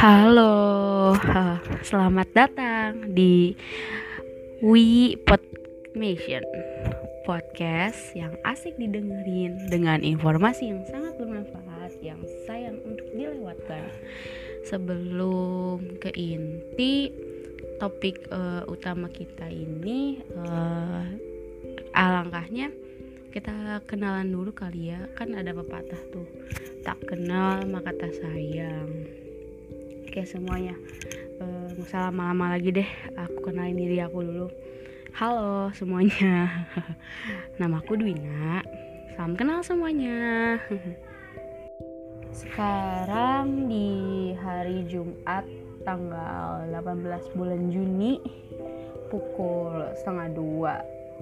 Halo, selamat datang di We Podmation Podcast yang asik didengerin dengan informasi yang sangat bermanfaat yang sayang untuk dilewatkan. Sebelum ke inti topik uh, utama kita ini uh, Alangkahnya kita kenalan dulu kali ya. Kan ada pepatah tuh Tak kenal maka tak sayang Oke semuanya. Uh, Gak usah lama-lama lagi deh Aku kenalin diri aku dulu. Halo semuanya. Namaku Dwina. Salam kenal semuanya. Sekarang di hari Jumat Tanggal 18 bulan Juni Pukul setengah dua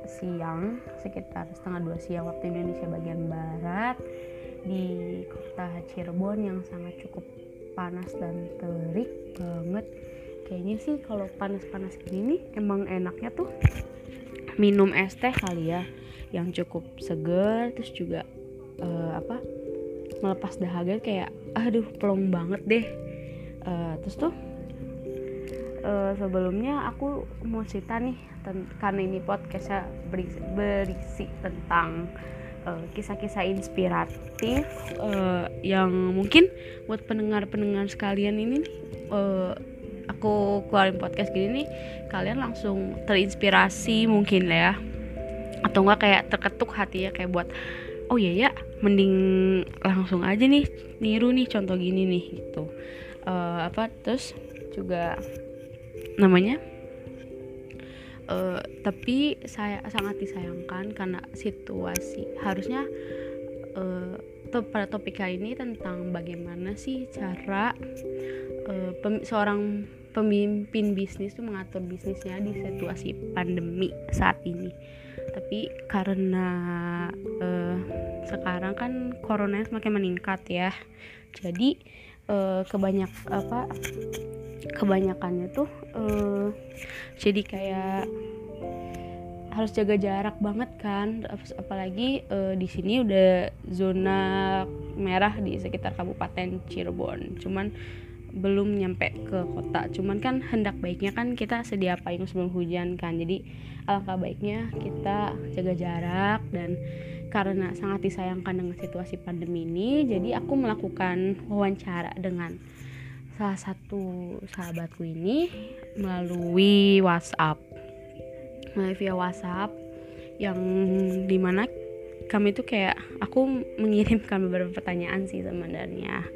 siang Sekitar setengah dua siang waktu Indonesia bagian Barat Di kota Cirebon yang sangat cukup panas dan terik banget. Kayaknya sih kalau panas-panas gini nih emang enaknya tuh minum es teh kali ya yang cukup seger terus juga uh, apa melepas dahaga kayak aduh plong banget deh. Uh, terus tuh uh, sebelumnya aku mau cerita nih karena ini podcastnya berisi, berisi tentang kisah-kisah uh, inspiratif uh, yang mungkin buat pendengar-pendengar sekalian ini nih uh, aku keluarin podcast gini nih kalian langsung terinspirasi mungkin lah ya. Atau enggak kayak terketuk hati ya kayak buat oh iya ya mending langsung aja nih niru nih contoh gini nih gitu. Uh, apa terus juga namanya uh, tapi saya sangat disayangkan karena situasi. Harusnya uh, pada topik kali ini tentang bagaimana sih cara uh, pem seorang pemimpin bisnis itu mengatur bisnisnya di situasi pandemi saat ini. Tapi karena uh, sekarang kan corona semakin meningkat ya. Jadi uh, kebanyak apa kebanyakannya tuh uh, jadi kayak harus jaga jarak banget kan. Apalagi uh, di sini udah zona merah di sekitar Kabupaten Cirebon. Cuman belum nyampe ke kota. Cuman kan hendak baiknya kan kita sedia payung sebelum hujan kan. Jadi alangkah baiknya kita jaga jarak dan karena sangat disayangkan dengan situasi pandemi ini jadi aku melakukan wawancara dengan salah satu sahabatku ini melalui WhatsApp melalui via WhatsApp yang di mana kami tuh kayak aku mengirimkan beberapa pertanyaan sih sebenarnya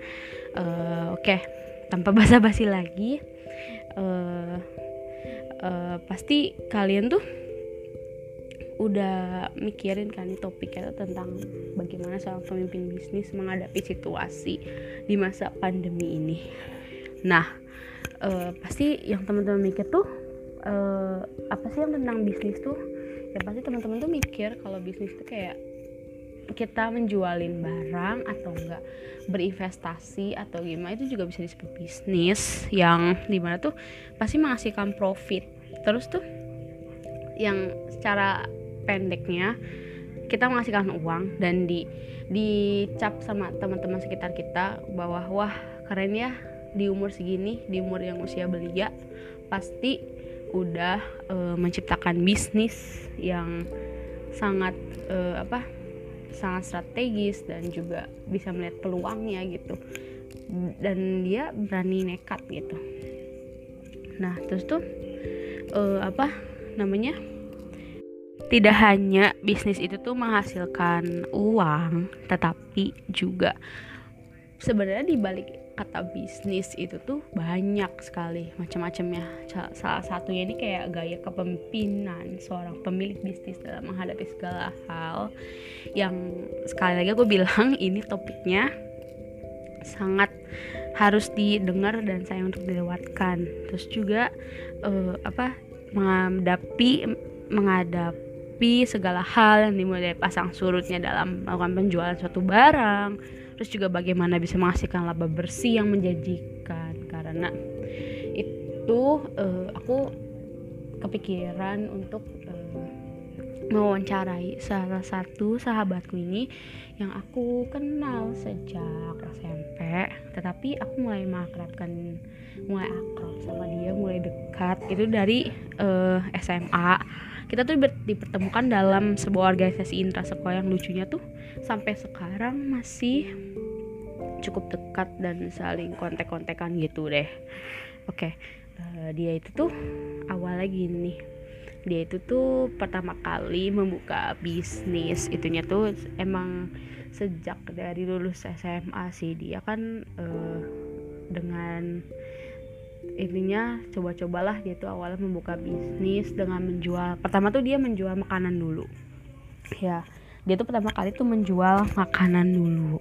uh, oke okay. tanpa basa-basi lagi uh, uh, pasti kalian tuh udah mikirin kan topiknya tentang bagaimana seorang pemimpin bisnis menghadapi situasi di masa pandemi ini nah uh, pasti yang teman-teman mikir tuh uh, apa sih yang tentang bisnis tuh? Ya pasti teman-teman tuh mikir kalau bisnis tuh kayak kita menjualin barang atau enggak berinvestasi atau gimana itu juga bisa disebut bisnis yang di mana tuh pasti menghasilkan profit. Terus tuh yang secara pendeknya kita menghasilkan uang dan di dicap sama teman-teman sekitar kita bahwa wah keren ya di umur segini di umur yang usia belia pasti udah e, menciptakan bisnis yang sangat e, apa sangat strategis dan juga bisa melihat peluangnya gitu. Dan dia berani nekat gitu. Nah terus tuh e, apa namanya tidak hanya bisnis itu tuh menghasilkan uang tetapi juga sebenarnya di balik kata bisnis itu tuh banyak sekali macam-macamnya. Salah satunya ini kayak gaya kepemimpinan seorang pemilik bisnis dalam menghadapi segala hal yang sekali lagi aku bilang ini topiknya sangat harus didengar dan sayang untuk dilewatkan. Terus juga uh, apa menghadapi menghadapi segala hal yang dimulai pasang surutnya dalam melakukan penjualan suatu barang terus juga bagaimana bisa menghasilkan laba bersih yang menjanjikan. Karena itu uh, aku kepikiran untuk uh, mewawancarai salah satu sahabatku ini yang aku kenal sejak SMP tetapi aku mulai mengakrabkan mulai akrab sama dia mulai dekat. Itu dari uh, eh, SMA kita tuh dipertemukan dalam sebuah organisasi intrasekolah yang lucunya tuh sampai sekarang masih cukup dekat dan saling kontek-kontekan gitu deh. Oke okay. uh, eh, dia itu tuh awalnya gini. Dia itu tuh pertama kali membuka bisnis. Itunya tuh emang sejak dari lulus SMA sih. Dia kan uh, dengan intinya coba-cobalah dia tuh awalnya membuka bisnis dengan menjual. Pertama tuh dia menjual makanan dulu. Ya dia tuh pertama kali tuh menjual makanan dulu.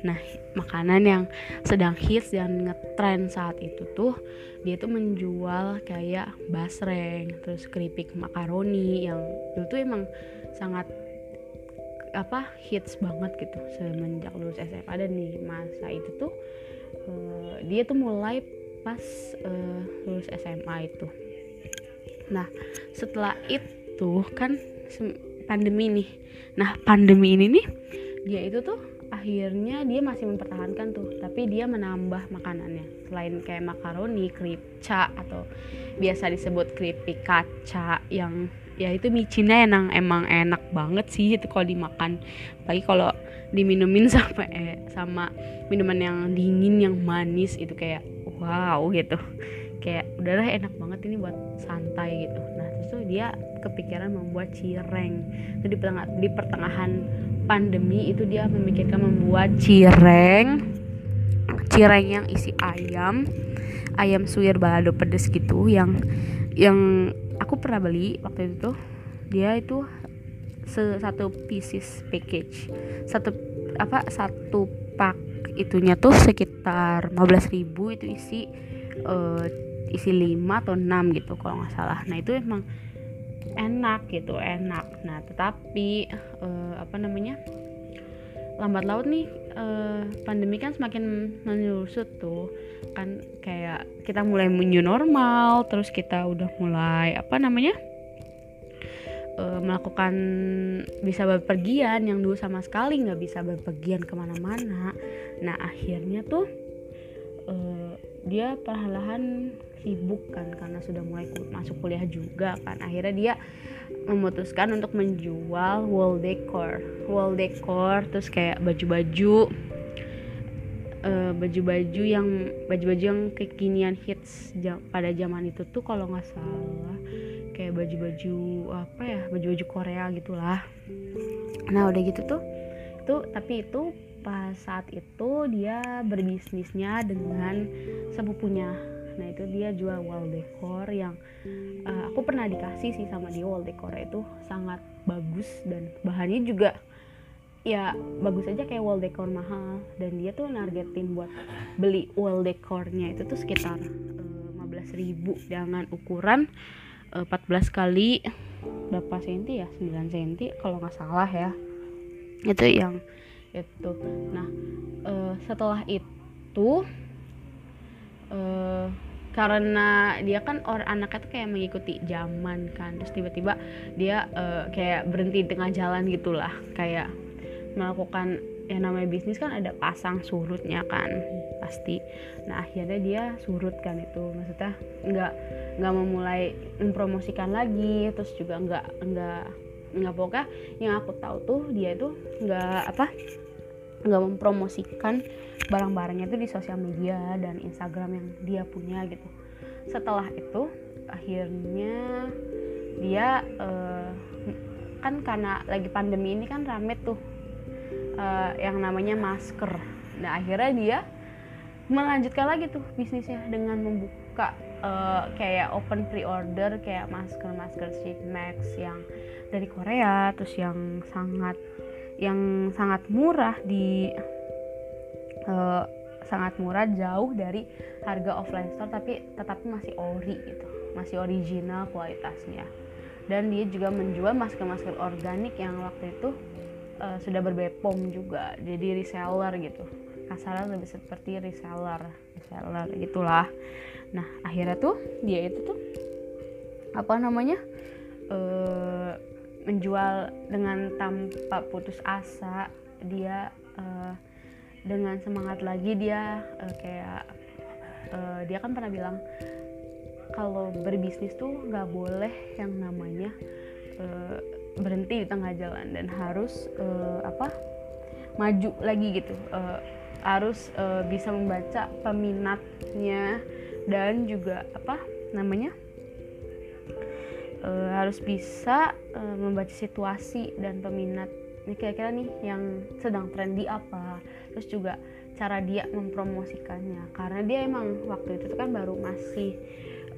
Nah, makanan yang sedang hits dan ngetrend saat itu tuh dia tuh menjual kayak basreng, terus keripik makaroni yang itu tuh emang sangat apa hits banget gitu semenjak lulus SMA dan di masa itu tuh uh, dia tuh mulai pas uh, lulus SMA itu. Nah, setelah itu kan pandemi nih. Nah, pandemi ini nih dia itu tuh akhirnya dia masih mempertahankan tuh tapi dia menambah makanannya selain kayak makaroni kripca atau biasa disebut keripik kaca yang ya itu micinnya emang emang enak banget sih itu kalau dimakan lagi kalau diminumin sama eh, sama minuman yang dingin yang manis itu kayak wow gitu. Kayak udahlah enak banget ini buat santai gitu. Nah terus tuh dia kepikiran membuat cireng. Itu di, di pertengahan pandemi itu dia memikirkan membuat cireng cireng yang isi ayam ayam suwir balado pedes gitu yang yang aku pernah beli waktu itu dia itu satu pieces package. Satu apa satu pak itunya tuh sekitar 15.000 itu isi uh, isi 5 atau 6 gitu kalau nggak salah. Nah itu emang enak gitu enak. Nah tetapi uh, apa namanya lambat laut nih uh, pandemi kan semakin menyusut tuh. Kan kayak kita mulai new normal terus kita udah mulai apa namanya uh, melakukan bisa berpergian yang dulu sama sekali nggak bisa berpergian ke mana-mana. Nah akhirnya tuh uh, dia perlahan sibuk kan karena sudah mulai masuk kuliah juga kan. Akhirnya dia memutuskan untuk menjual wall decor. Wall decor terus kayak baju-baju uh, baju-baju yang baju-baju yang kekinian hits pada zaman itu tuh kalau nggak salah kayak baju-baju apa ya baju-baju Korea gitulah. Nah udah gitu tuh itu tapi itu pas saat itu dia berbisnisnya dengan sepupunya. Nah itu dia jual wall decor yang uh, aku pernah dikasih sih sama dia wall decor itu sangat bagus dan bahannya juga ya bagus aja kayak wall decor mahal. Dan dia tuh nargetin buat beli wall decornya itu tuh sekitar uh, eh, 15 ribu dengan ukuran eh, 14 kali. Berapa senti ya? 9 senti kalau nggak salah ya. Itu yang itu. Nah uh, setelah itu uh, karena dia kan orang anaknya tuh kayak mengikuti zaman kan. Terus tiba-tiba dia uh, kayak berhenti di tengah jalan gitulah. Kayak melakukan yang namanya bisnis kan ada pasang surutnya kan pasti. Nah akhirnya dia surut kan itu. Maksudnya nggak nggak memulai mempromosikan lagi terus juga nggak nggak nggak pokoknya yang aku tahu tuh dia itu nggak apa nggak mempromosikan barang-barangnya itu di sosial media dan Instagram yang dia punya gitu. Setelah itu akhirnya dia uh, kan karena lagi pandemi ini kan rame tuh uh, yang namanya masker. Nah akhirnya dia melanjutkan lagi tuh bisnisnya dengan membuka uh, kayak open pre-order kayak masker-masker sheet max yang dari Korea terus yang sangat yang sangat murah di uh, sangat murah jauh dari harga offline store tapi tetapi masih ori gitu masih original kualitasnya. Dan dia juga menjual masker-masker organik yang waktu itu uh, sudah berbepom juga jadi reseller gitu. Kasarnya lebih seperti reseller reseller gitulah. Nah akhirnya tuh dia itu tuh apa namanya uh, menjual dengan tanpa putus asa. Dia uh, dengan semangat lagi dia uh, kayak uh, dia kan pernah bilang kalau berbisnis tuh nggak boleh yang namanya uh, berhenti di tengah jalan dan harus uh, apa maju lagi gitu. Uh, harus uh, bisa membaca peminatnya dan juga apa namanya uh, harus bisa uh, membaca situasi dan peminat. Ini kira-kira nih yang sedang trendy apa terus juga cara dia mempromosikannya. Karena dia emang waktu itu kan baru masih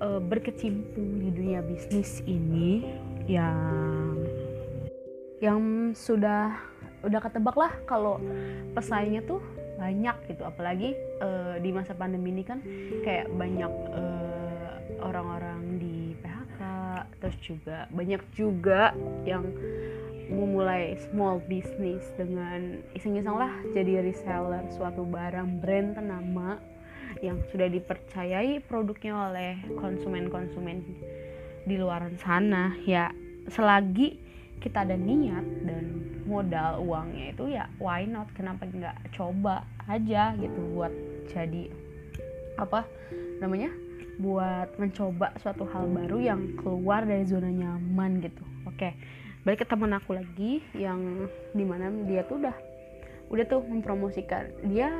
uh, berkecimpung di dunia bisnis ini yang yang sudah udah ketebak lah kalau pesaingnya tuh banyak gitu. Apalagi uh, di masa pandemi ini kan kayak banyak uh, orang-orang di PHK terus juga banyak juga yang memulai small business dengan iseng-iseng lah jadi reseller suatu barang brand ternama yang sudah dipercayai produknya oleh konsumen-konsumen di luar sana. Ya selagi kita ada niat dan modal uangnya itu ya why not? Kenapa nggak coba aja gitu buat jadi apa namanya buat mencoba suatu hal baru yang keluar dari zona nyaman gitu. Oke balik ke teman aku lagi yang di mana dia tuh udah udah tuh mempromosikan. Dia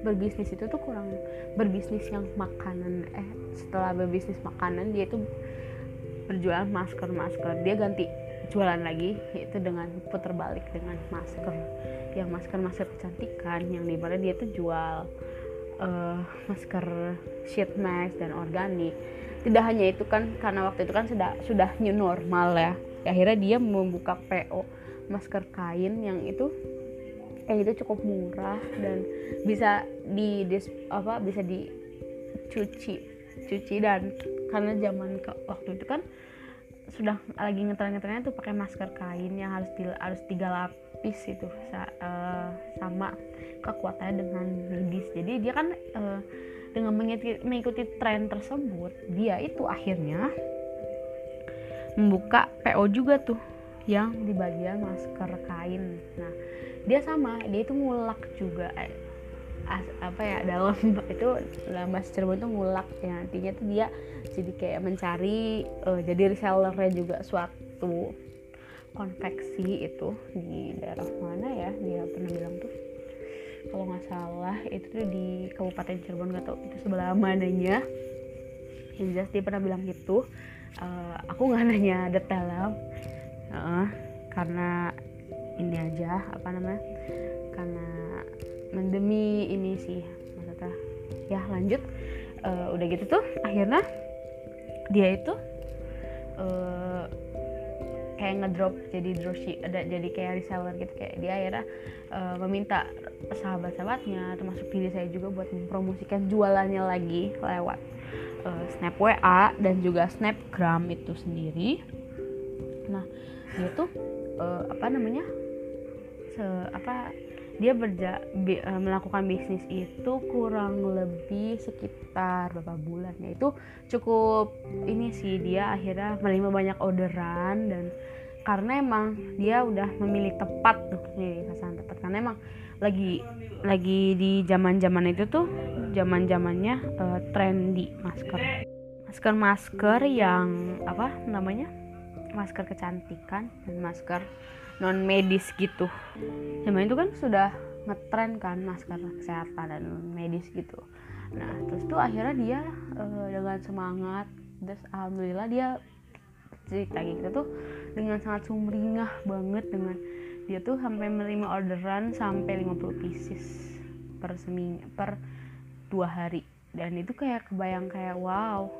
berbisnis itu tuh kurang berbisnis yang makanan. Eh setelah berbisnis makanan dia tuh berjualan masker masker dia ganti jualan lagi itu dengan putar balik dengan masker. Yang masker masker kecantikan yang di mana dia tuh jual uh, masker sheet mask dan organik. Tidak hanya itu kan karena waktu itu kan sudah sudah new normal ya. Akhirnya dia membuka PO masker kain yang itu yang itu cukup murah dan bisa di dis, apa bisa dicuci cuci dan karena zaman ke waktu itu kan sudah lagi ngetren-ngetrennya tuh pakai masker kain yang harus di, harus tiga lapis itu sa, uh, sama kekuatannya dengan medis. Jadi dia kan uh, dengan mengikuti, mengikuti tren tersebut dia itu akhirnya membuka PO juga tuh yang di bagian masker kain. Nah dia sama dia itu ngulak juga eh, as, apa ya dalam itu dalam bahasa Cirebon itu ngulak ya. Nantinya tuh dia jadi kayak mencari uh, jadi resellernya juga suatu konveksi itu di daerah mana ya dia pernah bilang tuh. Kalau nggak salah itu tuh di Kabupaten Cirebon nggak tahu itu sebelah mananya. Yang jelas dia pernah bilang gitu. Uh, aku nggak nanya detail uh, karena ini aja apa namanya mendemi ini sih maksudnya. Ya lanjut. Uh, udah gitu tuh akhirnya dia itu uh, kayak ngedrop jadi dropship ada jadi kayak reseller gitu. Kayak dia akhirnya uh, meminta sahabat-sahabatnya termasuk diri saya juga buat mempromosikan jualannya lagi lewat uh, snap WA dan juga snapgram itu sendiri. Nah dia tuh uh, apa namanya se apa dia berja bi, uh, melakukan bisnis itu kurang lebih sekitar beberapa bulan. Ya itu cukup ini sih dia akhirnya menerima banyak orderan dan karena emang dia udah memilih tepat tuh nih sasaran tepat. Karena emang lagi lagi di zaman zaman itu tuh zaman zamannya uh, trendy masker. Masker masker yang apa namanya? Masker kecantikan dan masker non medis gitu. Zaman itu kan sudah ngetren kan masker kesehatan dan non medis gitu. Nah terus tuh akhirnya dia uh, dengan semangat terus alhamdulillah dia cerita gitu tuh dengan sangat sumringah banget dengan dia tuh sampai menerima orderan sampai 50 pieces per seminggu per dua hari. Dan itu kayak kebayang kayak wow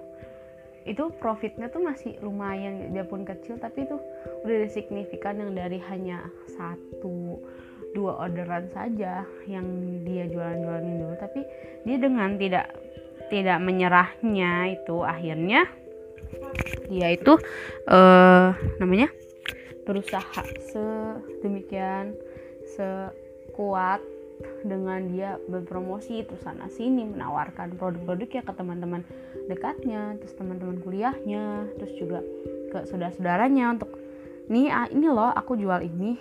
itu profitnya tuh masih lumayan dia pun kecil tapi itu udah signifikan yang dari hanya satu dua orderan saja yang dia jualan-jualin dulu. Tapi dia dengan tidak tidak menyerahnya itu akhirnya dia itu uh, namanya berusaha sedemikian sekuat dengan dia berpromosi itu sana sini menawarkan produk-produknya ke teman-teman dekatnya terus teman-teman kuliahnya terus juga ke saudara-saudaranya untuk nih ah, ini loh aku jual ini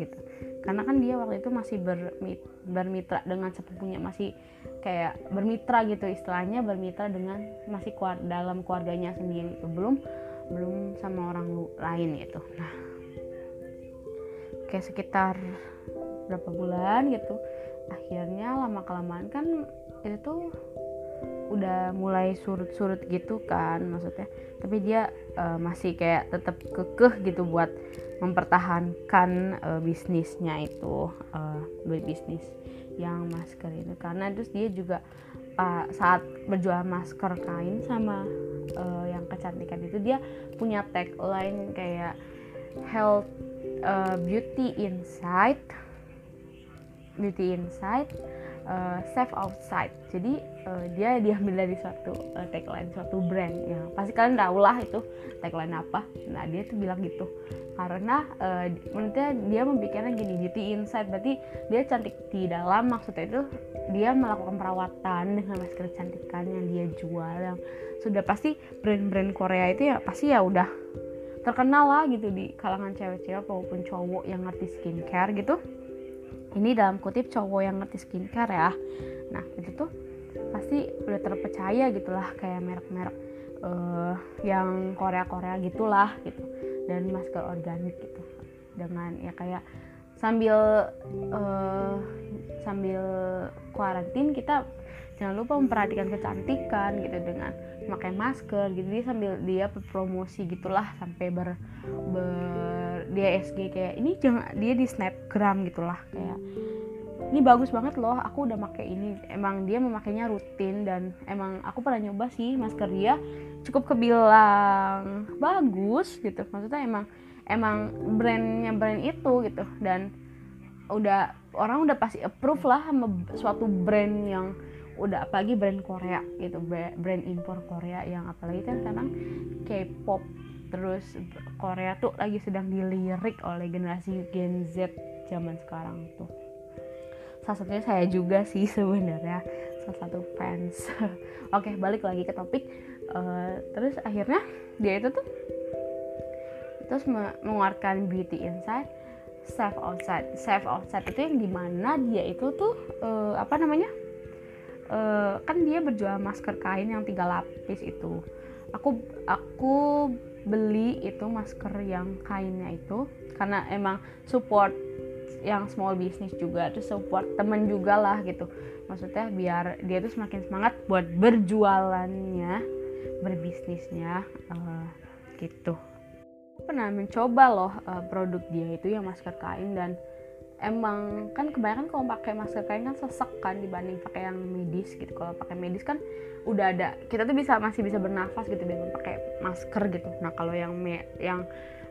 gitu. Karena kan dia waktu itu masih bermit, bermitra dengan sepupunya masih kayak bermitra gitu istilahnya bermitra dengan masih kuat dalam keluarganya sendiri itu belum belum sama orang lain gitu. Nah kayak sekitar berapa bulan gitu akhirnya lama kelamaan kan itu tuh udah mulai surut-surut gitu kan maksudnya. Tapi dia uh, masih kayak tetap kekeh gitu buat mempertahankan uh, bisnisnya itu uh, bisnis yang masker itu. Karena terus dia juga uh, saat berjual masker kain sama uh, yang kecantikan itu dia punya tagline kayak health uh, beauty inside beauty inside uh, safe outside. Jadi uh, dia diambil dari suatu uh, tagline suatu brand. Ya pasti kalian tahu lah itu tagline apa. Nah dia tuh bilang gitu. Karena uh, menurutnya dia memikirkan gini beauty inside berarti dia cantik di dalam maksudnya itu dia melakukan perawatan dengan masker kecantikan yang dia jual yang sudah pasti brand-brand Korea itu ya pasti ya udah terkenal lah gitu di kalangan cewek-cewek maupun cowok yang ngerti skincare gitu ini dalam kutip cowok yang ngerti skincare ya. Nah itu tuh pasti udah terpercaya gitulah kayak merek-merek uh, yang Korea-Korea gitulah gitu. Dan masker organik gitu. Dengan ya kayak sambil uh, sambil kuarantin kita jangan lupa memperhatikan kecantikan gitu dengan pakai masker gitu. Dia sambil dia promosi gitulah sampai ber, ber dia SG kayak ini jangan dia di snapgram gitulah kayak ini bagus banget loh aku udah pakai ini. Emang dia memakainya rutin dan emang aku pernah nyoba sih masker dia cukup kebilang bagus gitu. Maksudnya emang emang brandnya brand itu gitu. Dan udah orang udah pasti approve lah sama suatu brand yang udah apalagi brand Korea gitu brand impor Korea yang apalagi kan sekarang K-pop terus Korea tuh lagi sedang dilirik oleh generasi Gen Z zaman sekarang tuh. Salah satunya saya juga sih sebenarnya salah satu fans. Oke balik lagi ke topik. Uh, terus akhirnya dia itu tuh terus mengeluarkan beauty inside safe outside. Safe outside itu yang di mana dia itu tuh uh, apa namanya uh, kan dia berjual masker kain yang tiga lapis itu. Aku aku beli itu masker yang kainnya itu karena emang support yang small business juga terus support temen juga lah gitu. Maksudnya biar dia tuh semakin semangat buat berjualannya berbisnisnya uh, gitu. Pernah mencoba loh uh, produk dia itu yang masker kain dan emang kan kebanyakan kalau pakai masker kain kan sesek kan dibanding pakai yang medis gitu. Kalau pakai medis kan udah ada kita tuh bisa masih bisa bernafas gitu dengan pakai masker gitu. Nah kalau yang me, yang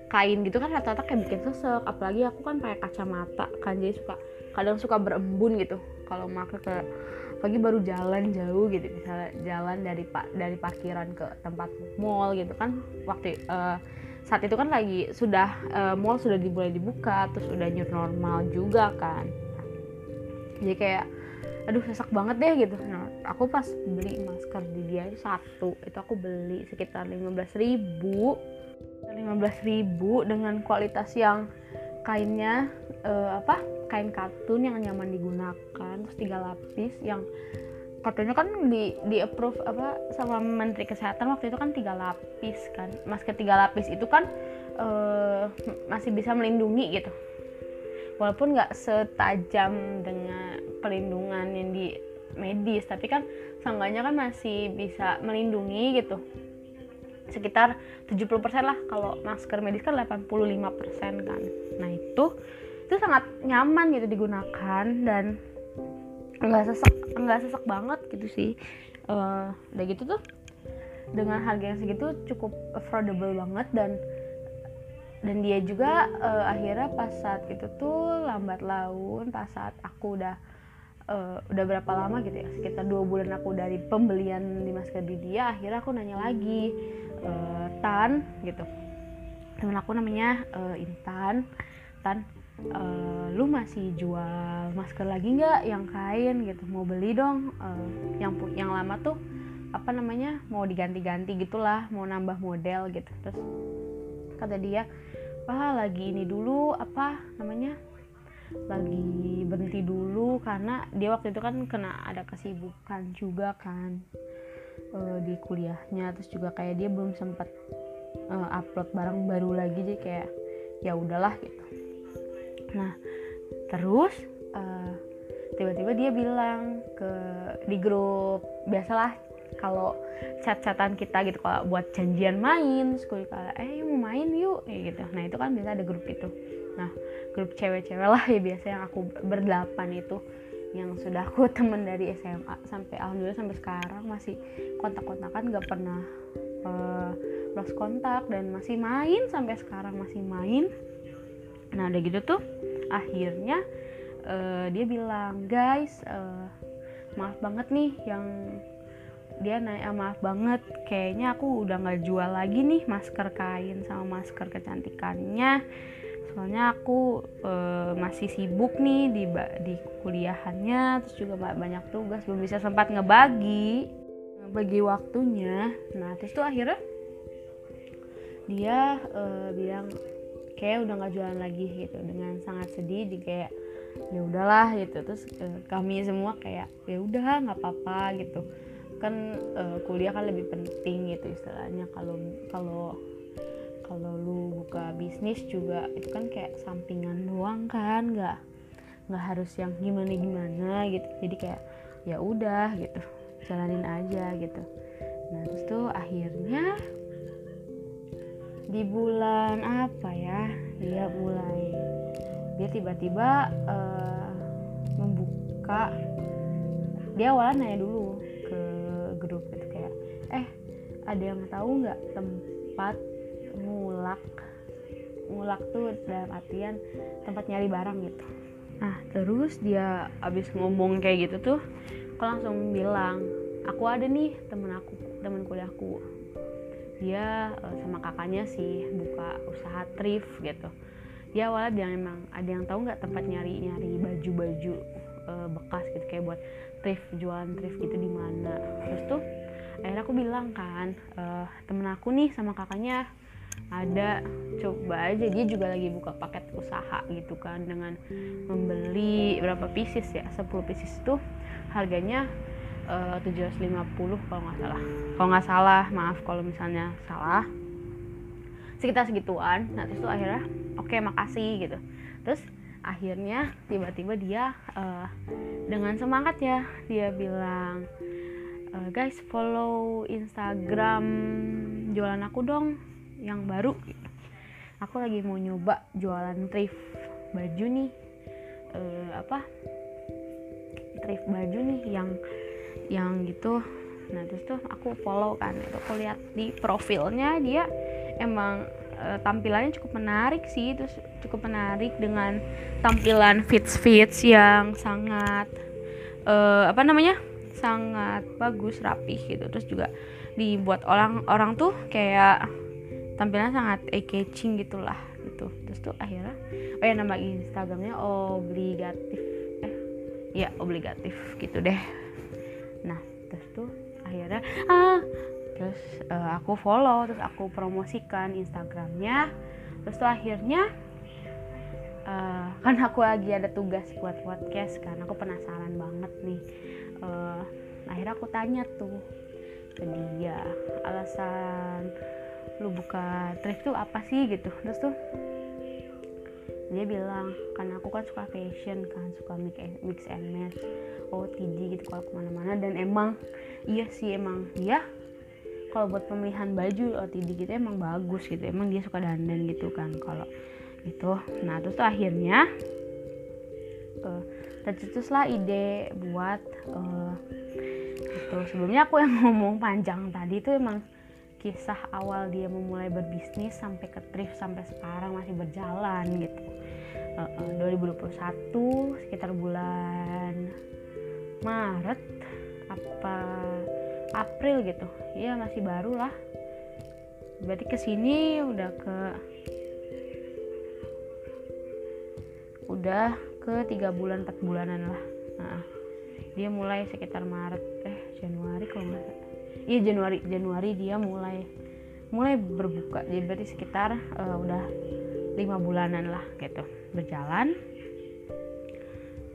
kain gitu kan rata-rata kayak bikin sesek. Apalagi aku kan pakai kacamata kan jadi suka kadang suka berembun gitu. Kalau masker ke pagi baru jalan jauh gitu. Misalnya jalan dari pak dari parkiran ke tempat mall gitu kan waktu uh, saat itu kan lagi sudah uh, mall sudah dimulai dibuka terus udah new normal juga kan. Jadi kayak aduh sesak banget deh gitu. Nah aku pas beli masker di dia itu satu itu aku beli sekitar 15 ribu. 15 ribu dengan kualitas yang kainnya uh, apa kain katun yang nyaman digunakan terus tiga lapis yang katanya kan di di approve apa sama Menteri Kesehatan waktu itu kan tiga lapis kan. Masker tiga lapis itu kan uh, masih bisa melindungi gitu. Walaupun nggak setajam dengan pelindungan yang di medis tapi kan seenggaknya kan masih bisa melindungi gitu. Sekitar 70% lah kalau masker medis kan 85% kan. Nah itu itu sangat nyaman gitu digunakan dan nggak sesek nggak sesek banget gitu sih. Uh, udah gitu tuh dengan harga yang segitu cukup affordable banget dan dan dia juga uh, akhirnya pas saat itu tuh lambat laun pas saat aku udah uh, udah berapa lama gitu ya sekitar dua bulan aku dari pembelian di masker di dia akhirnya aku nanya lagi uh, tan gitu. Temen aku namanya uh, Intan Tan uh, lu masih jual masker lagi nggak? Yang kain gitu. Mau beli dong. Uh, yang yang lama tuh apa namanya mau diganti-ganti gitulah mau nambah model gitu. Terus kata dia apa lagi ini dulu apa namanya lagi berhenti dulu. Karena dia waktu itu kan kena ada kesibukan juga kan uh, di kuliahnya. Terus juga kayak dia belum sempat uh, upload barang baru lagi. Jadi kayak ya udahlah gitu nah terus uh, tiba-tiba dia bilang ke di grup biasalah kalau chat-chatan kita gitu kalau buat janjian main gue kayak eh mau main yuk ya gitu. Nah itu kan biasa ada grup itu. Nah grup cewek-cewek lah ya biasa yang aku berdelapan itu yang sudah aku temen dari SMA sampai alhamdulillah sampai sekarang masih kontak-kontakan gak pernah uh, lost kontak dan masih main sampai sekarang masih main nah udah gitu tuh akhirnya uh, dia bilang guys uh, maaf banget nih yang dia naik ah, maaf banget kayaknya aku udah nggak jual lagi nih masker kain sama masker kecantikannya. Soalnya aku e, masih sibuk nih di di kuliahannya terus juga banyak tugas belum bisa sempat ngebagi bagi waktunya. Nah terus tuh akhirnya dia e, bilang kayak udah nggak jualan lagi gitu dengan sangat sedih di kayak ya udahlah gitu. Terus e, kami semua kayak ya udah nggak apa-apa gitu. Kan e, kuliah kan lebih penting gitu istilahnya. Kalau kalau kalau lu buka bisnis juga itu kan kayak sampingan doang kan nggak nggak harus yang gimana gimana gitu. Jadi kayak ya udah gitu. Jalanin aja gitu. Nah terus tuh akhirnya di bulan apa ya? Dia mulai. Dia tiba-tiba uh, membuka. Dia awalnya nanya dulu ke grup itu kayak eh ada yang tahu nggak tempat ngulak? Ngulak tuh dalam artian tempat nyari barang gitu. Nah terus dia abis ngomong kayak gitu tuh aku langsung bilang aku ada nih temen aku temen kuliahku dia uh, sama kakaknya sih buka usaha thrift gitu. Dia awalnya dia emang ada yang tahu nggak tempat nyari nyari baju baju uh, bekas gitu kayak buat thrift jualan thrift gitu di mana? Terus tuh akhirnya aku bilang kan uh, temen aku nih sama kakaknya ada coba aja. Dia juga lagi buka paket usaha gitu kan dengan membeli berapa pieces ya 10 pieces itu harganya eh, uh, 750 kalau nggak salah. Kalau nggak salah maaf kalau misalnya salah. Sekitar segituan. Nah terus tuh akhirnya oke okay, makasih gitu. Terus akhirnya tiba-tiba dia uh, dengan semangat ya dia bilang uh, guys follow Instagram jualan aku dong yang baru. Aku lagi mau nyoba jualan thrift baju nih. Uh, apa? Thrift baju nih yang yang gitu. Nah terus tuh aku follow kan itu aku lihat di profilnya dia emang uh, tampilannya cukup menarik sih terus cukup menarik dengan tampilan fits fits yang sangat uh, apa namanya sangat bagus rapih gitu. Terus juga dibuat orang orang tuh kayak tampilan sangat eye catching gitulah gitu. Terus tuh akhirnya oh ya nama instagramnya obligatif. Eh ya obligatif gitu deh nah terus tuh akhirnya ah terus uh, aku follow terus aku promosikan instagramnya. Terus tuh akhirnya uh, kan aku lagi ada tugas buat podcast kan aku penasaran banget nih. Uh, akhirnya aku tanya tuh ke dia alasan lu buka thrift tuh apa sih? gitu. Terus tuh dia bilang karena aku kan suka fashion kan suka mix and, match OTD gitu kalau ke mana-mana. Dan emang iya sih emang dia kalau buat pemilihan baju OTD gitu emang bagus gitu emang dia suka dandan gitu kan kalau itu nah terus tuh akhirnya uh, tercetuslah ide buat uh, itu sebelumnya aku yang ngomong panjang tadi tuh emang kisah awal dia memulai berbisnis sampai ke thrift sampai sekarang masih berjalan gitu. Uh, uh, 2021 sekitar bulan Maret apa April gitu. Ya masih baru lah. Berarti ke sini udah ke udah ke tiga bulan empat bulanan lah. Nah, dia mulai sekitar Maret eh Januari kalau nggak iya Januari Januari dia mulai mulai berbuka. Jadi berarti sekitar uh, udah lima bulanan lah gitu berjalan.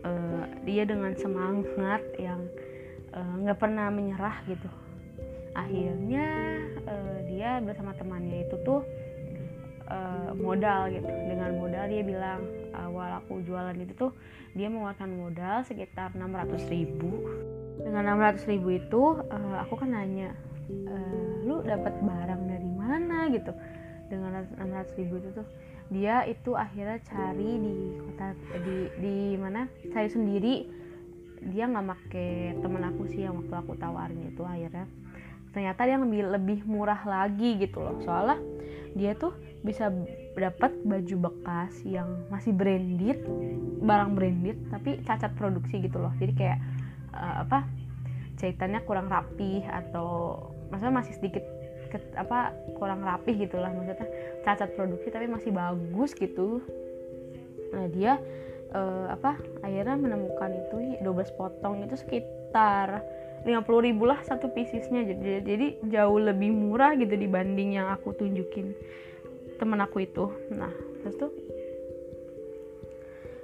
Uh, dia dengan semangat yang nggak uh, pernah menyerah gitu. Akhirnya uh, dia bersama temannya itu tuh uh, modal gitu. Dengan modal dia bilang awal aku jualan itu tuh dia mengeluarkan modal sekitar 600 ribu dengan 600 ribu itu uh, aku kan nanya uh, lu dapat barang dari mana? gitu. Dengan 600 ribu itu tuh dia itu akhirnya cari di kota di di mana? Cari sendiri. Dia nggak make temen aku sih yang waktu aku tawarin itu akhirnya. Ternyata dia lebih lebih murah lagi gitu loh. Soalnya dia tuh bisa dapat baju bekas yang masih branded barang branded tapi cacat produksi gitu loh. Jadi kayak uh, apa jahitannya kurang rapi atau maksudnya masih sedikit ke, apa kurang rapih gitulah maksudnya. Cacat produksi tapi masih bagus gitu. Nah dia uh, apa akhirnya menemukan itu 12 potong itu sekitar 50 ribu lah satu piecesnya jadi, jadi jauh lebih murah gitu dibanding yang aku tunjukin temen aku itu. Nah terus tuh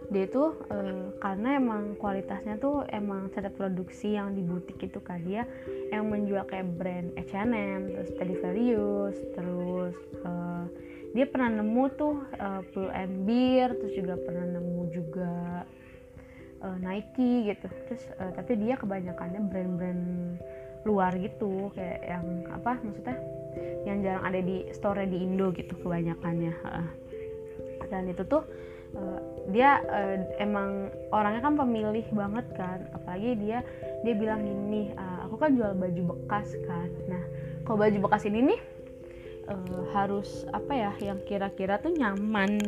dia itu uh, karena emang kualitasnya tuh emang cara produksi yang di butik itu kan dia yang menjual kayak brand H&M terus Stradivarius terus uh, dia pernah nemu tuh uh, Pull and Bear terus juga pernah nemu juga uh, Nike gitu. Terus uh, tapi dia kebanyakannya brand-brand luar gitu kayak yang apa maksudnya yang jarang ada di store di Indo gitu kebanyakannya dan itu tuh uh, dia uh, emang orangnya kan pemilih banget kan. Apalagi dia dia bilang gini uh, aku kan jual baju bekas kan. Nah kalau baju bekas ini nih uh, harus apa ya yang kira-kira tuh nyaman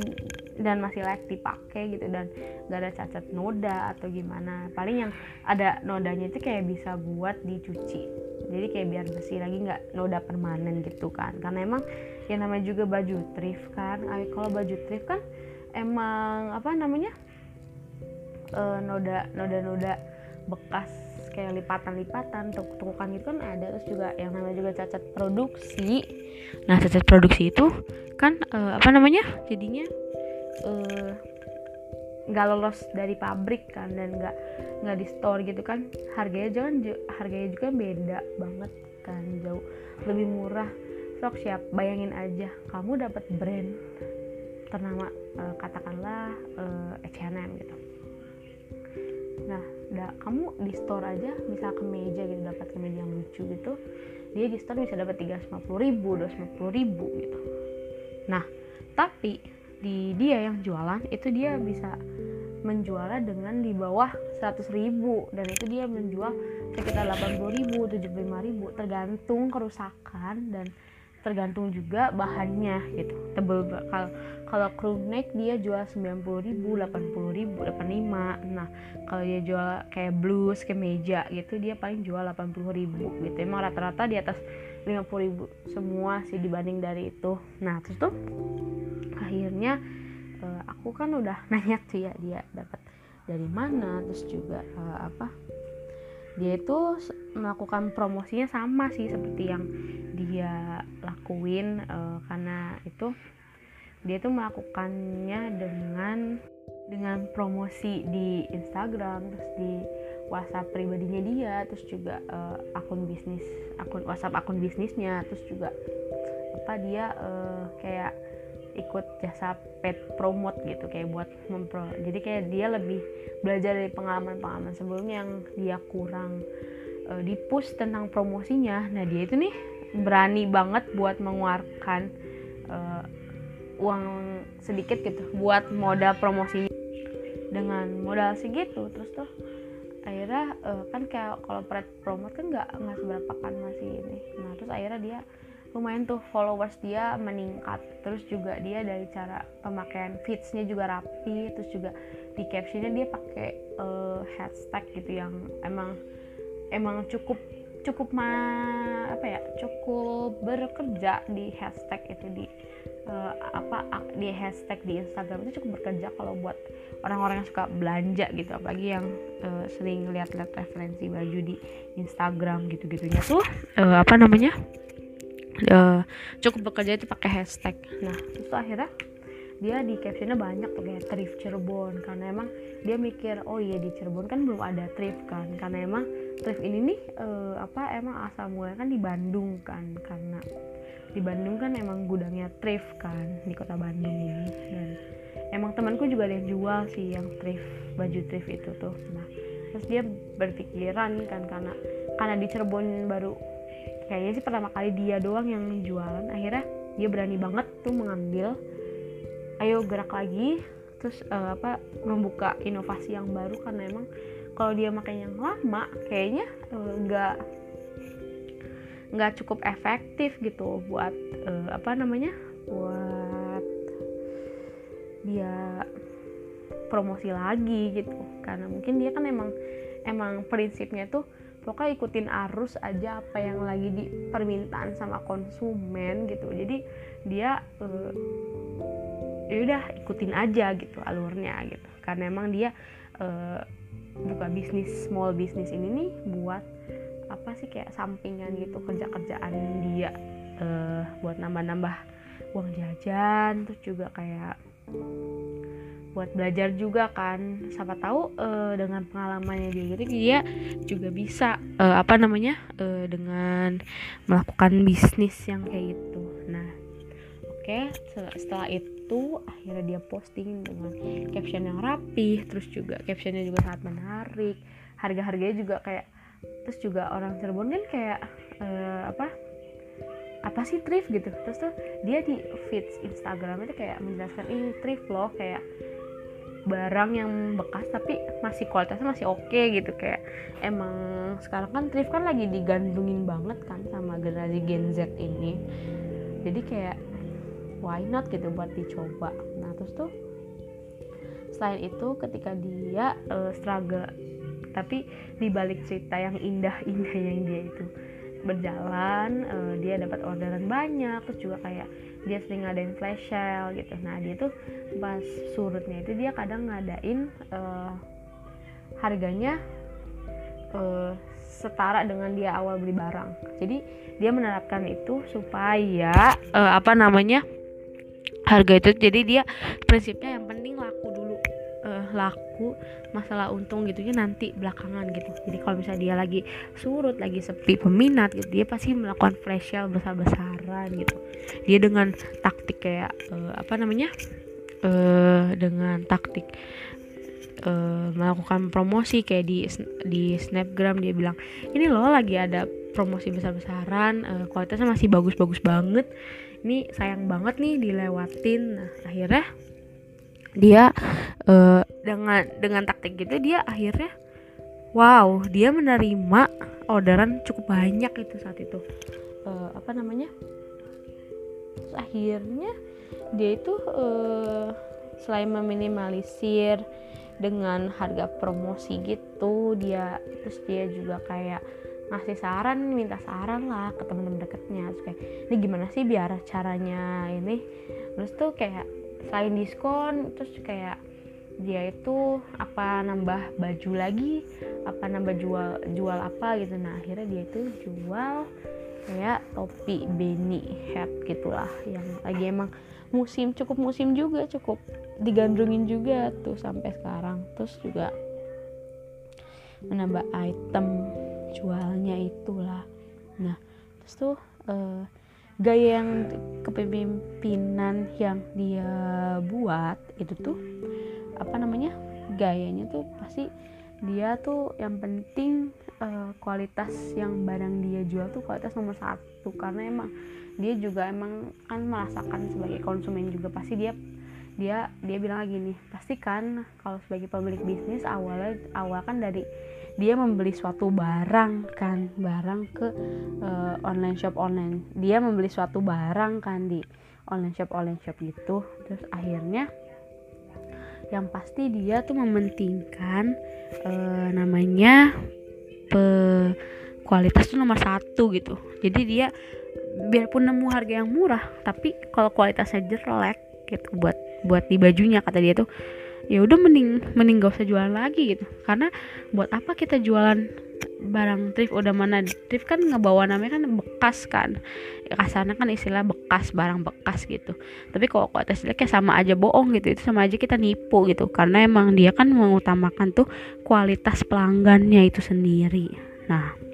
dan masih layak dipakai gitu dan gak ada cacat noda atau gimana. Paling yang ada nodanya itu kayak bisa buat dicuci. Jadi kayak biar bersih lagi nggak noda permanen gitu kan. Karena emang yang namanya juga baju thrift kan. Kalau baju thrift kan emang apa namanya uh, noda noda noda bekas kayak lipatan-lipatan tuk-tukan itu kan ada. Terus juga yang namanya juga cacat produksi. Nah cacat produksi itu kan uh, apa namanya jadinya uh, nggak lolos dari pabrik kan dan nggak nggak di store gitu kan. Harganya jangan harganya juga beda banget kan jauh lebih murah. Sok siap bayangin aja kamu dapat brand ternama uh, katakanlah uh, H&M gitu. Nah da, kamu di store aja misal kemeja gitu dapat kemeja yang lucu gitu dia di store bisa dapat 350 ribu 250 ribu gitu. Nah tapi di dia yang jualan itu dia bisa menjualnya dengan di bawah 100 ribu dan itu dia menjual sekitar 80 ribu 75 ribu tergantung kerusakan dan tergantung juga bahannya gitu. Tebel kalau kalau crew neck dia jual 90 ribu 80 ribu 85 nah kalau dia jual kayak blus kemeja gitu dia paling jual 80 ribu gitu. Emang rata-rata di atas 50 ribu semua sih dibanding dari itu. Nah terus tuh akhirnya uh, aku kan udah nanya tuh ya dia dapat dari mana terus juga uh, apa dia itu melakukan promosinya sama sih seperti yang dia lakuin uh, karena itu dia tuh melakukannya dengan dengan promosi di Instagram terus di WhatsApp pribadinya dia terus juga uh, akun bisnis akun WhatsApp akun bisnisnya terus juga apa dia uh, kayak ikut jasa pet promote gitu kayak buat mempro jadi kayak dia lebih belajar dari pengalaman-pengalaman sebelumnya yang dia kurang uh, di push tentang promosinya. Nah dia itu nih berani banget buat mengeluarkan uh, uang sedikit gitu buat modal promosinya dengan modal segitu. Terus tuh akhirnya uh, kan kayak kalau pet promote kan nggak nggak seberapa kan masih ini. Nah terus akhirnya dia lumayan tuh followers dia meningkat. Terus juga dia dari cara pemakaian feedsnya juga rapi terus juga di captionnya dia pakai uh, hashtag gitu yang emang emang cukup cukup ma apa ya cukup bekerja di hashtag itu di uh, apa di hashtag di Instagram itu cukup bekerja kalau buat orang-orang yang suka belanja gitu. Apalagi yang uh, sering lihat-lihat referensi baju di Instagram gitu-gitunya tuh uh, apa namanya uh, cukup bekerja itu pakai hashtag. Nah itu akhirnya dia di captionnya banyak kayak thrift Cirebon. Karena emang dia mikir oh iya di Cirebon kan belum ada thrift kan. Karena emang thrift ini nih uh, apa emang asal mulanya kan di Bandung kan. Karena di Bandung kan emang gudangnya thrift kan di kota Bandung ini. Dan emang temanku juga ada yang jual sih yang thrift baju thrift itu tuh. Nah terus dia berpikiran kan karena karena di Cirebon baru kayaknya sih pertama kali dia doang yang jualan. Akhirnya dia berani banget tuh mengambil. Ayo gerak lagi. Terus uh, apa membuka inovasi yang baru. Karena emang kalau dia makan yang lama kayaknya eh, nggak uh, nggak cukup efektif gitu buat uh, apa namanya buat dia promosi lagi gitu. Karena mungkin dia kan emang emang prinsipnya tuh pokoknya ikutin arus aja apa yang lagi di permintaan sama konsumen gitu. Jadi dia uh, udah ikutin aja gitu alurnya gitu. Karena emang dia uh, buka bisnis small bisnis ini nih buat apa sih kayak sampingan gitu kerja kerjaan dia uh, buat nambah nambah uang jajan terus juga kayak buat belajar juga kan. Siapa tahu uh, dengan pengalamannya dia gitu dia juga bisa uh, apa namanya uh, dengan melakukan bisnis yang kayak gitu. Nah oke okay, setelah itu akhirnya dia posting dengan caption yang rapi terus juga captionnya juga sangat menarik. Harga-harganya juga kayak terus juga orang Cirebon kan kayak uh, apa apa sih thrift gitu. Terus tuh dia di feeds Instagram itu kayak menjelaskan ini thrift loh kayak barang yang bekas tapi masih kualitasnya masih oke okay, gitu. Kayak emang sekarang kan thrift kan lagi digandungin banget kan sama generasi Gen Z ini. Jadi kayak why not gitu buat dicoba. Nah terus tuh selain itu ketika dia uh, struggle tapi dibalik cerita yang indah-indah yang dia itu berjalan uh, dia dapat orderan banyak terus juga kayak dia sering ngadain flash sale gitu. Nah dia tuh pas surutnya itu dia kadang ngadain uh, harganya uh, setara dengan dia awal beli barang. Jadi dia menerapkan itu supaya uh, apa namanya harga itu jadi dia prinsipnya yang penting laku dulu. Uh, laku masalah untung gitu ya nanti belakangan gitu. Jadi kalau misalnya dia lagi surut lagi sepi peminat gitu dia pasti melakukan flash sale besar-besaran gitu. Dia dengan taktik kayak uh, apa namanya? Uh, dengan taktik uh, melakukan promosi kayak di di snapgram dia bilang ini loh lagi ada promosi besar-besaran uh, kualitasnya masih bagus-bagus banget. Ini sayang banget nih dilewatin. Nah akhirnya dia uh, dengan dengan taktik gitu dia akhirnya wow dia menerima orderan cukup banyak itu saat itu. Uh, apa namanya? Terus akhirnya dia itu uh, selain meminimalisir dengan harga promosi gitu dia terus dia juga kayak ngasih saran minta saran lah ke teman-teman deketnya. Terus kayak ini gimana sih biar caranya ini? Terus tuh kayak selain diskon terus kayak dia itu apa nambah baju lagi apa nambah jual jual apa gitu. Nah akhirnya dia itu jual kayak topi beanie hat gitulah yang lagi emang musim cukup musim juga cukup digandrungin juga tuh sampai sekarang. Terus juga menambah item jualnya itulah. Nah terus tuh uh, gaya yang kepemimpinan yang dia buat itu tuh apa namanya gayanya tuh pasti dia tuh yang penting uh, kualitas yang barang dia jual tuh kualitas nomor satu. Karena emang dia juga emang kan merasakan sebagai konsumen juga pasti dia dia dia bilang lagi nih pasti kan kalau sebagai pemilik bisnis awalnya awal kan dari dia membeli suatu barang kan barang ke uh, online shop online. Dia membeli suatu barang kan di online shop online shop gitu. Terus akhirnya yang pasti dia tuh mementingkan uh, namanya pe kualitas tuh nomor satu gitu. Jadi dia biarpun nemu harga yang murah tapi kalau kualitasnya jelek gitu buat buat di bajunya kata dia tuh ya udah mending mending gak usah jualan lagi gitu. Karena buat apa kita jualan barang thrift? Udah mana thrift kan ngebawa namanya kan bekas kan. Ya, kasarnya kan istilah bekas barang bekas gitu. Tapi kalau kualitas jelek ya sama aja bohong gitu. Itu sama aja kita nipu gitu. Karena emang dia kan mengutamakan tuh kualitas pelanggannya itu sendiri. Nah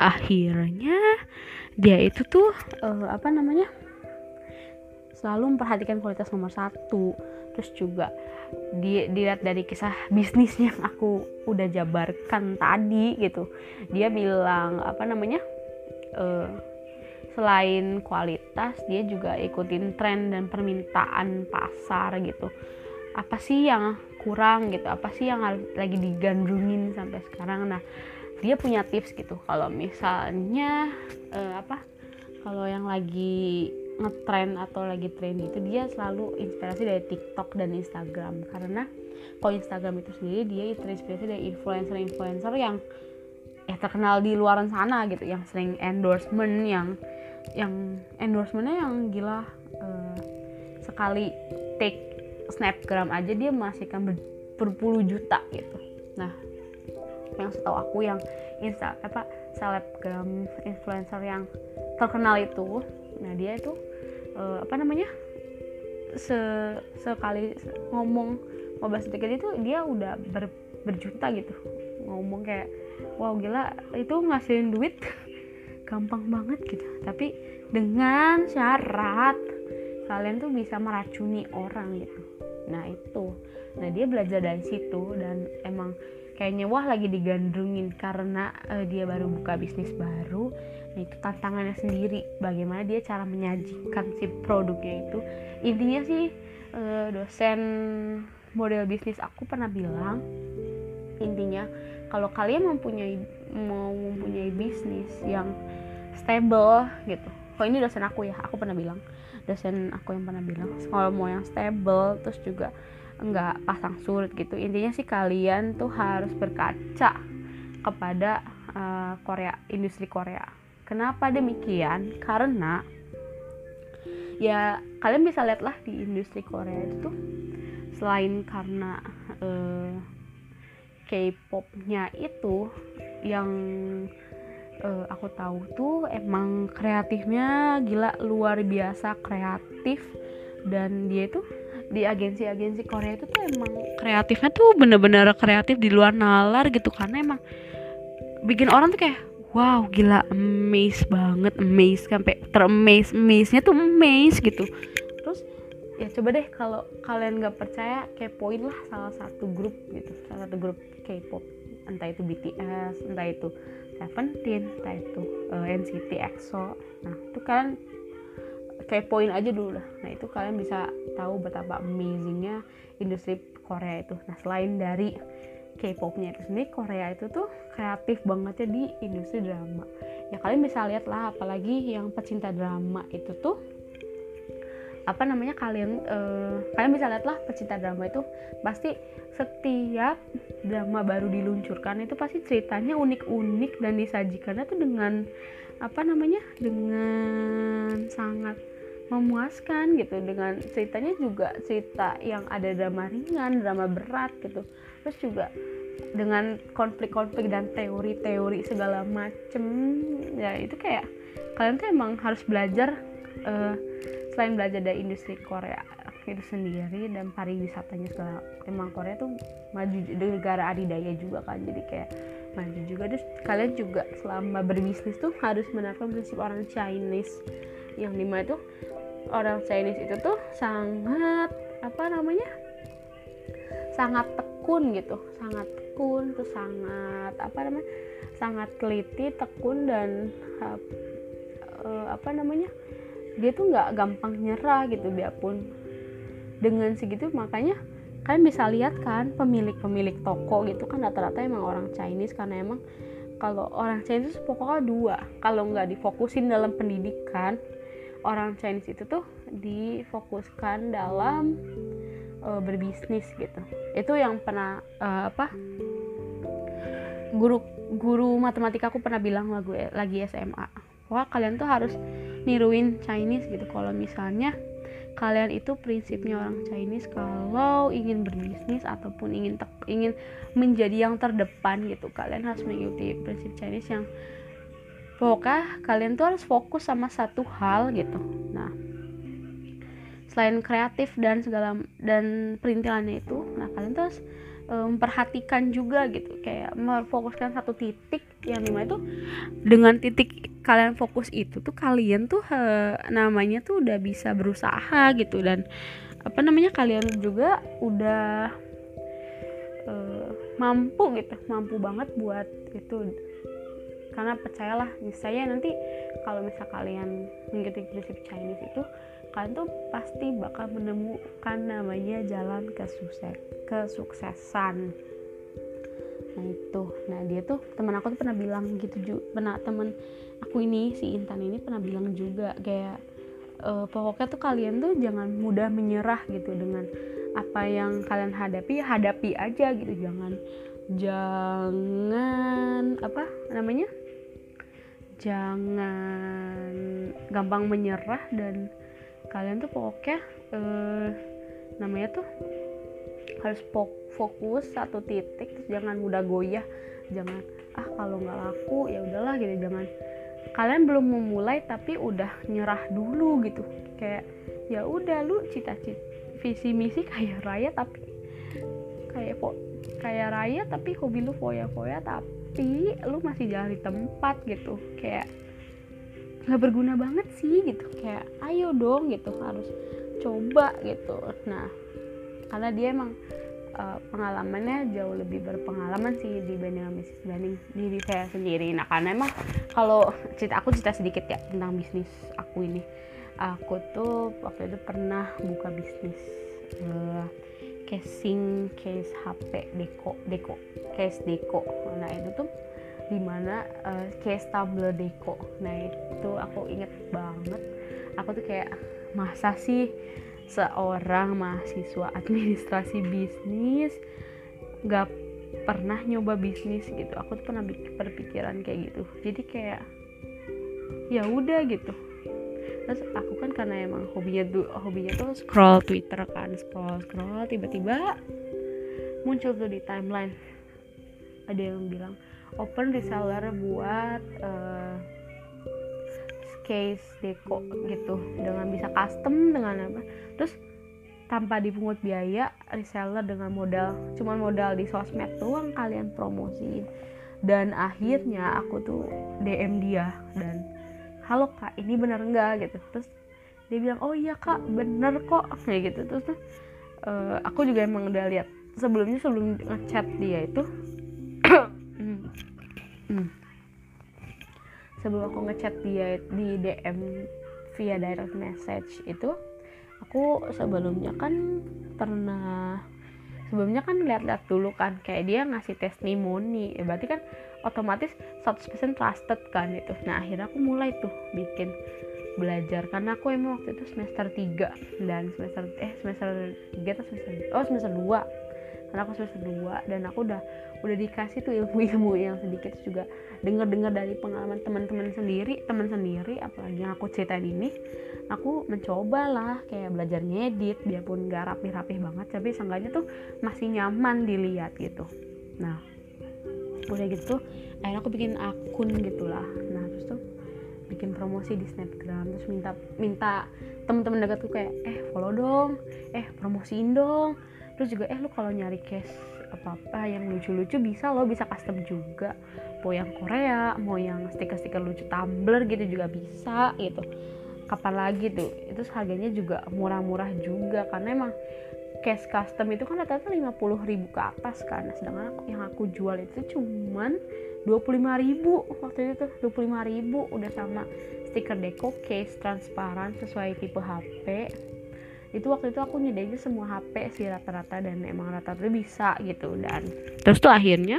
akhirnya dia itu tuh uh, apa namanya selalu memperhatikan kualitas nomor satu. Terus juga di, dilihat dari kisah bisnisnya yang aku udah jabarkan tadi gitu. Dia bilang apa namanya uh, selain kualitas dia juga ikutin tren dan permintaan pasar gitu. Apa sih yang kurang gitu? Apa sih yang lagi digandrungin sampai sekarang? Nah dia punya tips gitu. Kalau misalnya uh, apa kalau yang lagi ngetrend atau lagi tren itu dia selalu inspirasi dari TikTok dan Instagram. Karena kalau Instagram itu sendiri dia terinspirasi dari influencer-influencer yang ya terkenal di luar sana gitu. Yang sering endorsement yang yang endorsementnya yang gila uh, sekali take snapgram aja dia kan ber, berpuluh juta gitu. Nah yang setahu aku yang insta apa selebgram influencer yang terkenal itu nah dia itu uh, apa namanya? Se sekali ngomong 15 detik itu dia udah ber, berjuta gitu ngomong kayak wow gila itu ngasihin duit. Gampang banget gitu. Tapi dengan syarat kalian tuh bisa meracuni orang gitu. Nah itu. Nah dia belajar dari situ dan emang kayaknya wah lagi digandrungin karena uh, dia baru buka bisnis baru nah itu tantangannya sendiri. Bagaimana dia cara menyajikan si produknya itu. Intinya sih uh, dosen model bisnis aku pernah bilang intinya kalau kalian mempunyai mau mempunyai bisnis yang stable gitu. Kalau ini dosen aku ya aku pernah bilang. Dosen aku yang pernah bilang kalau mau yang stable terus juga enggak pasang surut gitu intinya sih kalian tuh harus berkaca kepada uh, Korea industri Korea Kenapa demikian? Karena ya kalian bisa lihatlah di industri Korea itu selain karena uh, K-popnya itu yang uh, aku tahu tuh emang kreatifnya gila luar biasa kreatif dan dia itu di agensi-agensi Korea itu tuh emang kreatifnya tuh bener-bener kreatif di luar nalar gitu karena emang bikin orang tuh kayak wow gila amazed banget amazed sampai teramaze amaze nya tuh amaze gitu. Terus ya coba deh kalau kalian nggak percaya kepoin lah salah satu grup gitu. Salah satu grup K-pop entah itu BTS entah itu Seventeen entah itu uh, eh, NCT EXO nah itu kalian kepoin aja dulu lah. Nah itu kalian bisa tahu betapa amazingnya industri Korea itu. Nah selain dari K-popnya itu sendiri Korea itu tuh kreatif banget ya di industri drama. Ya kalian bisa lihat lah apalagi yang pecinta drama itu tuh apa namanya kalian uh, kalian bisa lihat lah pecinta drama itu pasti setiap drama baru diluncurkan itu pasti ceritanya unik-unik dan disajikannya tuh dengan apa namanya dengan sangat memuaskan gitu dengan ceritanya juga cerita yang ada drama ringan drama berat gitu. Terus juga dengan konflik-konflik dan teori-teori segala macem ya itu kayak kalian tuh emang harus belajar uh, selain belajar dari industri Korea itu sendiri dan pariwisatanya segala emang Korea tuh maju negara adidaya juga kan jadi kayak maju juga. Terus kalian juga selama berbisnis tuh harus menerapkan prinsip orang Chinese yang di mana tuh orang Chinese itu tuh sangat apa namanya? Sangat tekun gitu. Sangat tekun tuh sangat apa namanya? Sangat teliti tekun dan uh, apa namanya? Dia tuh nggak gampang nyerah gitu biarpun dengan segitu makanya kalian bisa lihat kan pemilik-pemilik toko gitu kan rata-rata emang orang Chinese karena emang kalau orang Chinese pokoknya dua. Kalau nggak difokusin dalam pendidikan orang Chinese itu tuh difokuskan dalam uh, berbisnis gitu. Itu yang pernah uh, apa guru guru matematika aku pernah bilang lagu lagi SMA wah kalian tuh harus niruin Chinese gitu. Kalau misalnya kalian itu prinsipnya orang Chinese kalau ingin berbisnis ataupun ingin ingin menjadi yang terdepan gitu kalian harus mengikuti prinsip Chinese yang pokoknya kalian tuh harus fokus sama satu hal gitu. Nah selain kreatif dan segala dan perintilannya itu nah kalian tuh harus memperhatikan juga gitu. Kayak memfokuskan satu titik yang di mana itu dengan titik kalian fokus itu tuh kalian tuh he, namanya tuh udah bisa berusaha gitu. Dan apa namanya kalian juga udah uh, mampu gitu mampu banget buat itu karena percayalah saya nanti kalau misal kalian mengikuti prinsip Chinese itu kalian tuh pasti bakal menemukan namanya jalan ke sukses kesuksesan. Nah itu. Nah dia tuh teman aku tuh pernah bilang gitu juga pernah temen aku ini si Intan ini pernah bilang juga kayak e, pokoknya tuh kalian tuh jangan mudah menyerah gitu dengan apa yang kalian hadapi hadapi aja gitu. Jangan jangan apa namanya jangan gampang menyerah dan kalian tuh pokoknya eh, namanya tuh harus fokus satu titik terus jangan mudah goyah jangan ah kalau nggak laku ya udahlah gitu jangan. Kalian belum memulai tapi udah nyerah dulu gitu kayak ya udah lu cita-cita visi misi kayak raya tapi kayak kok kayak raya tapi hobi lu foya-foya tapi lu masih jalan di tempat gitu kayak nggak berguna banget sih gitu. Kayak ayo dong gitu harus coba gitu. Nah karena dia emang uh, pengalamannya jauh lebih berpengalaman sih dibanding bisnis dibanding diri saya sendiri. Nah karena emang kalau cerita aku cerita sedikit ya tentang bisnis aku ini. Aku tuh waktu itu pernah buka bisnis uh, casing case HP deko deko case deko nah itu tuh di mana uh, case Tumblr Deco. Nah itu aku inget banget. Aku tuh kayak masa sih seorang mahasiswa administrasi bisnis gak pernah nyoba bisnis gitu? Aku tuh pernah berpikiran kayak gitu. Jadi kayak ya udah gitu terus aku kan karena emang hobinya tuh hobinya tuh scroll Twitter kan scroll scroll tiba-tiba muncul tuh di timeline. Ada yang bilang open reseller buat uh, case deco gitu. Dengan bisa custom dengan apa. Terus tanpa dipungut biaya reseller dengan modal cuman modal di sosmed doang kalian promosiin. Dan akhirnya aku tuh DM dia dan halo kak ini bener nggak? Gitu. Terus dia bilang oh iya kak bener kok. Kayak gitu. Terus uh, aku juga emang udah lihat sebelumnya sebelum ngechat dia itu. Hmm. sebelum aku ngechat dia di DM via direct message itu aku sebelumnya kan pernah sebelumnya kan lihat-lihat dulu kan kayak dia ngasih testimoni. Ya berarti kan otomatis 100% trusted kan itu. Nah akhirnya aku mulai tuh bikin belajar. Karena aku emang waktu itu semester 3 dan semester eh semester 3 atau semester oh semester 2 karena aku semester 2 dan aku udah udah dikasih tuh ilmu-ilmu yang sedikit juga. Dengar-dengar dari pengalaman teman-teman sendiri teman sendiri apalagi yang aku ceritain ini aku mencoba lah kayak belajar ngedit biarpun gak rapih-rapih banget tapi seenggaknya tuh masih nyaman dilihat gitu. Nah udah gitu akhirnya aku bikin akun gitulah nah terus tuh bikin promosi di snapgram terus minta minta teman-teman dekatku kayak eh follow dong eh promosiin dong. Terus juga eh lu kalau nyari case apa apa yang lucu-lucu bisa lo bisa custom juga. Mau yang Korea mau yang stiker-stiker lucu Tumblr gitu juga bisa gitu. Kapan lagi tuh? Itu harganya juga murah-murah juga karena emang case custom itu kan rata-rata 50 ribu ke atas kan. Nah, sedangkan aku, yang aku jual itu cuman 25 ribu. Waktu itu tuh 25 ribu. Udah sama stiker deco case transparan sesuai tipe HP itu waktu itu aku nyediain semua HP sih rata-rata dan emang rata-rata bisa gitu dan terus tuh akhirnya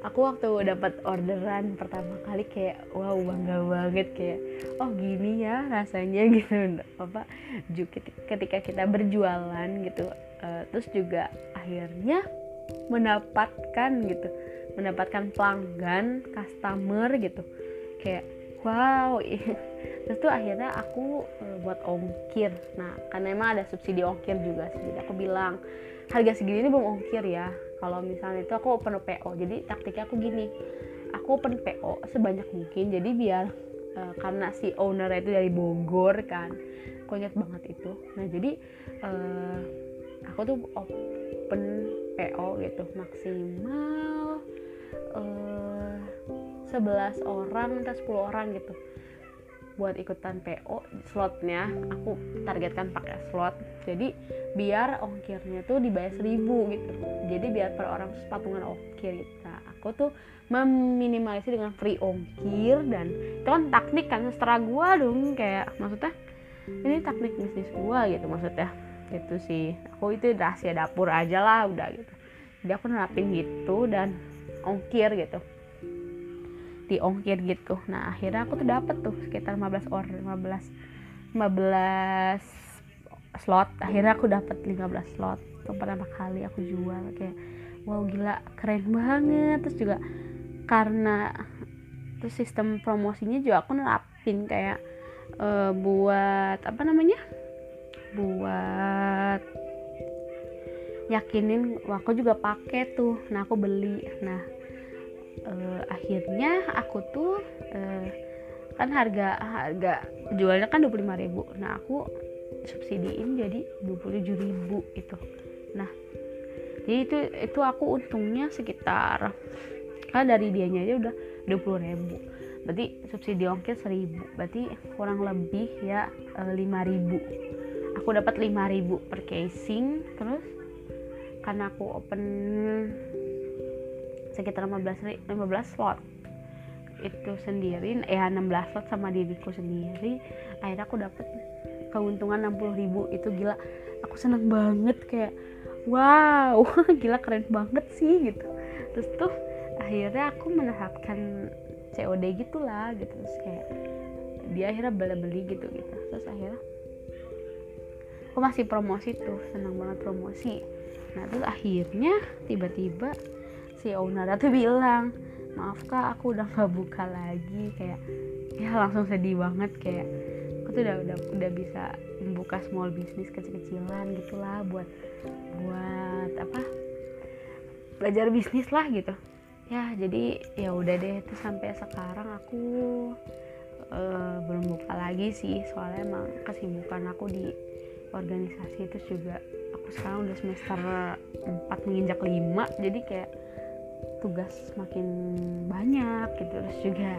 aku waktu dapat orderan pertama kali kayak wow bangga banget kayak oh gini ya rasanya gitu. Apa ketika kita berjualan gitu uh, terus juga akhirnya mendapatkan gitu mendapatkan pelanggan customer gitu. Kayak wow terus tuh akhirnya aku uh, buat ongkir. Nah karena emang ada subsidi ongkir juga sih. Aku bilang harga segini ini belum ongkir ya kalau misalnya itu aku open PO jadi taktiknya aku gini. Aku open PO sebanyak mungkin jadi biar uh, karena si owner itu dari Bogor kan aku ingat banget itu. Nah jadi uh, aku tuh open PO gitu maksimal uh, 11 orang atau 10 orang gitu buat ikutan PO slotnya aku targetkan pakai slot. Jadi biar ongkirnya tuh dibayar seribu gitu. Jadi biar per orang patungan ongkir gitu. Nah, aku tuh meminimalisir dengan free ongkir dan itu kan teknik kan setelah gua dong. Kayak maksudnya ini teknik bisnis gua gitu maksudnya. Gitu sih. Aku itu rahasia dapur aja lah udah gitu. Jadi aku nerapin gitu dan ongkir gitu di ongkir gitu. Nah akhirnya aku tuh dapet tuh sekitar 15 orang 15 15 slot. Akhirnya aku dapet 15 slot. Itu pertama kali aku jual kayak wow gila keren banget. Terus juga karena terus sistem promosinya juga aku nerapin kayak uh, buat apa namanya buat yakinin wah aku juga pakai tuh. Nah aku beli. Nah uh, akhirnya aku tuh uh, kan harga harga jualnya kan 25.000 nah aku subsidiin jadi 27.000 itu nah jadi itu itu aku untungnya sekitar kan dari dianya aja udah 20 ribu. Berarti subsidi ongkir 1000 berarti kurang lebih ya e, eh, 5000 aku dapat 5000 per casing terus karena aku open sekitar 15 15 slot. Itu sendiri ya 16 slot sama diriku sendiri. Akhirnya aku dapat keuntungan 60.000 itu gila aku seneng banget kayak wow gila keren banget sih gitu. Terus tuh akhirnya aku menerapkan COD gitulah gitu. Terus kayak dia akhirnya beli beli gitu gitu. Terus akhirnya aku masih promosi tuh senang banget promosi. Nah terus akhirnya tiba-tiba si owner. Tuh bilang maaf kak aku udah nggak buka lagi. Kayak ya langsung sedih banget. Kayak aku tuh udah udah udah bisa membuka small business kecil-kecilan gitulah buat buat apa belajar bisnis lah gitu. Ya jadi ya udah deh. Itu sampai sekarang aku uh, belum buka lagi sih. Soalnya emang kesibukan aku di organisasi itu juga aku sekarang udah semester 4 menginjak 5 jadi kayak tugas makin banyak gitu. Terus juga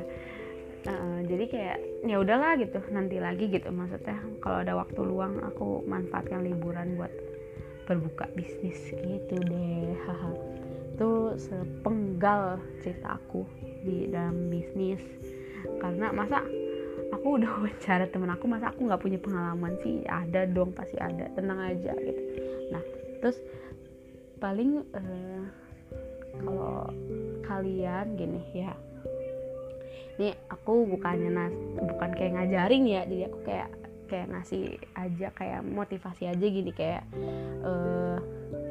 uh, jadi kayak ya udahlah gitu nanti lagi gitu. Maksudnya kalau ada waktu luang aku manfaatkan liburan buat berbuka bisnis gitu deh. Haha. Itu sepenggal cerita aku di dalam bisnis. Karena masa aku udah wawancara temen aku masa aku nggak punya pengalaman sih? Ada dong pasti ada. Tenang aja gitu. Nah terus paling uh, kalau kalian gini ya. Ini aku bukannya nas bukan kayak ngajarin ya jadi aku kayak kayak ngasih aja kayak motivasi aja gini kayak uh,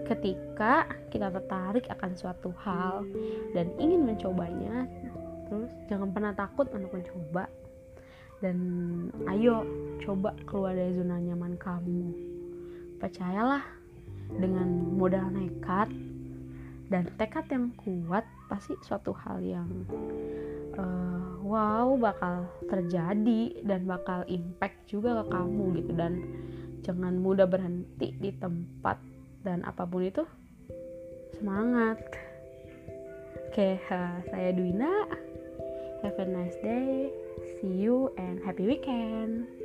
ketika kita tertarik akan suatu hal dan ingin mencobanya terus jangan pernah takut untuk mencoba. Dan ayo coba keluar dari zona nyaman kamu. Percayalah dengan modal nekat dan tekad yang kuat pasti suatu hal yang uh, wow bakal terjadi dan bakal impact juga ke kamu gitu. Dan jangan mudah berhenti di tempat dan apa pun itu semangat. Oke uh, saya Dwina. Have a nice day. See you and happy weekend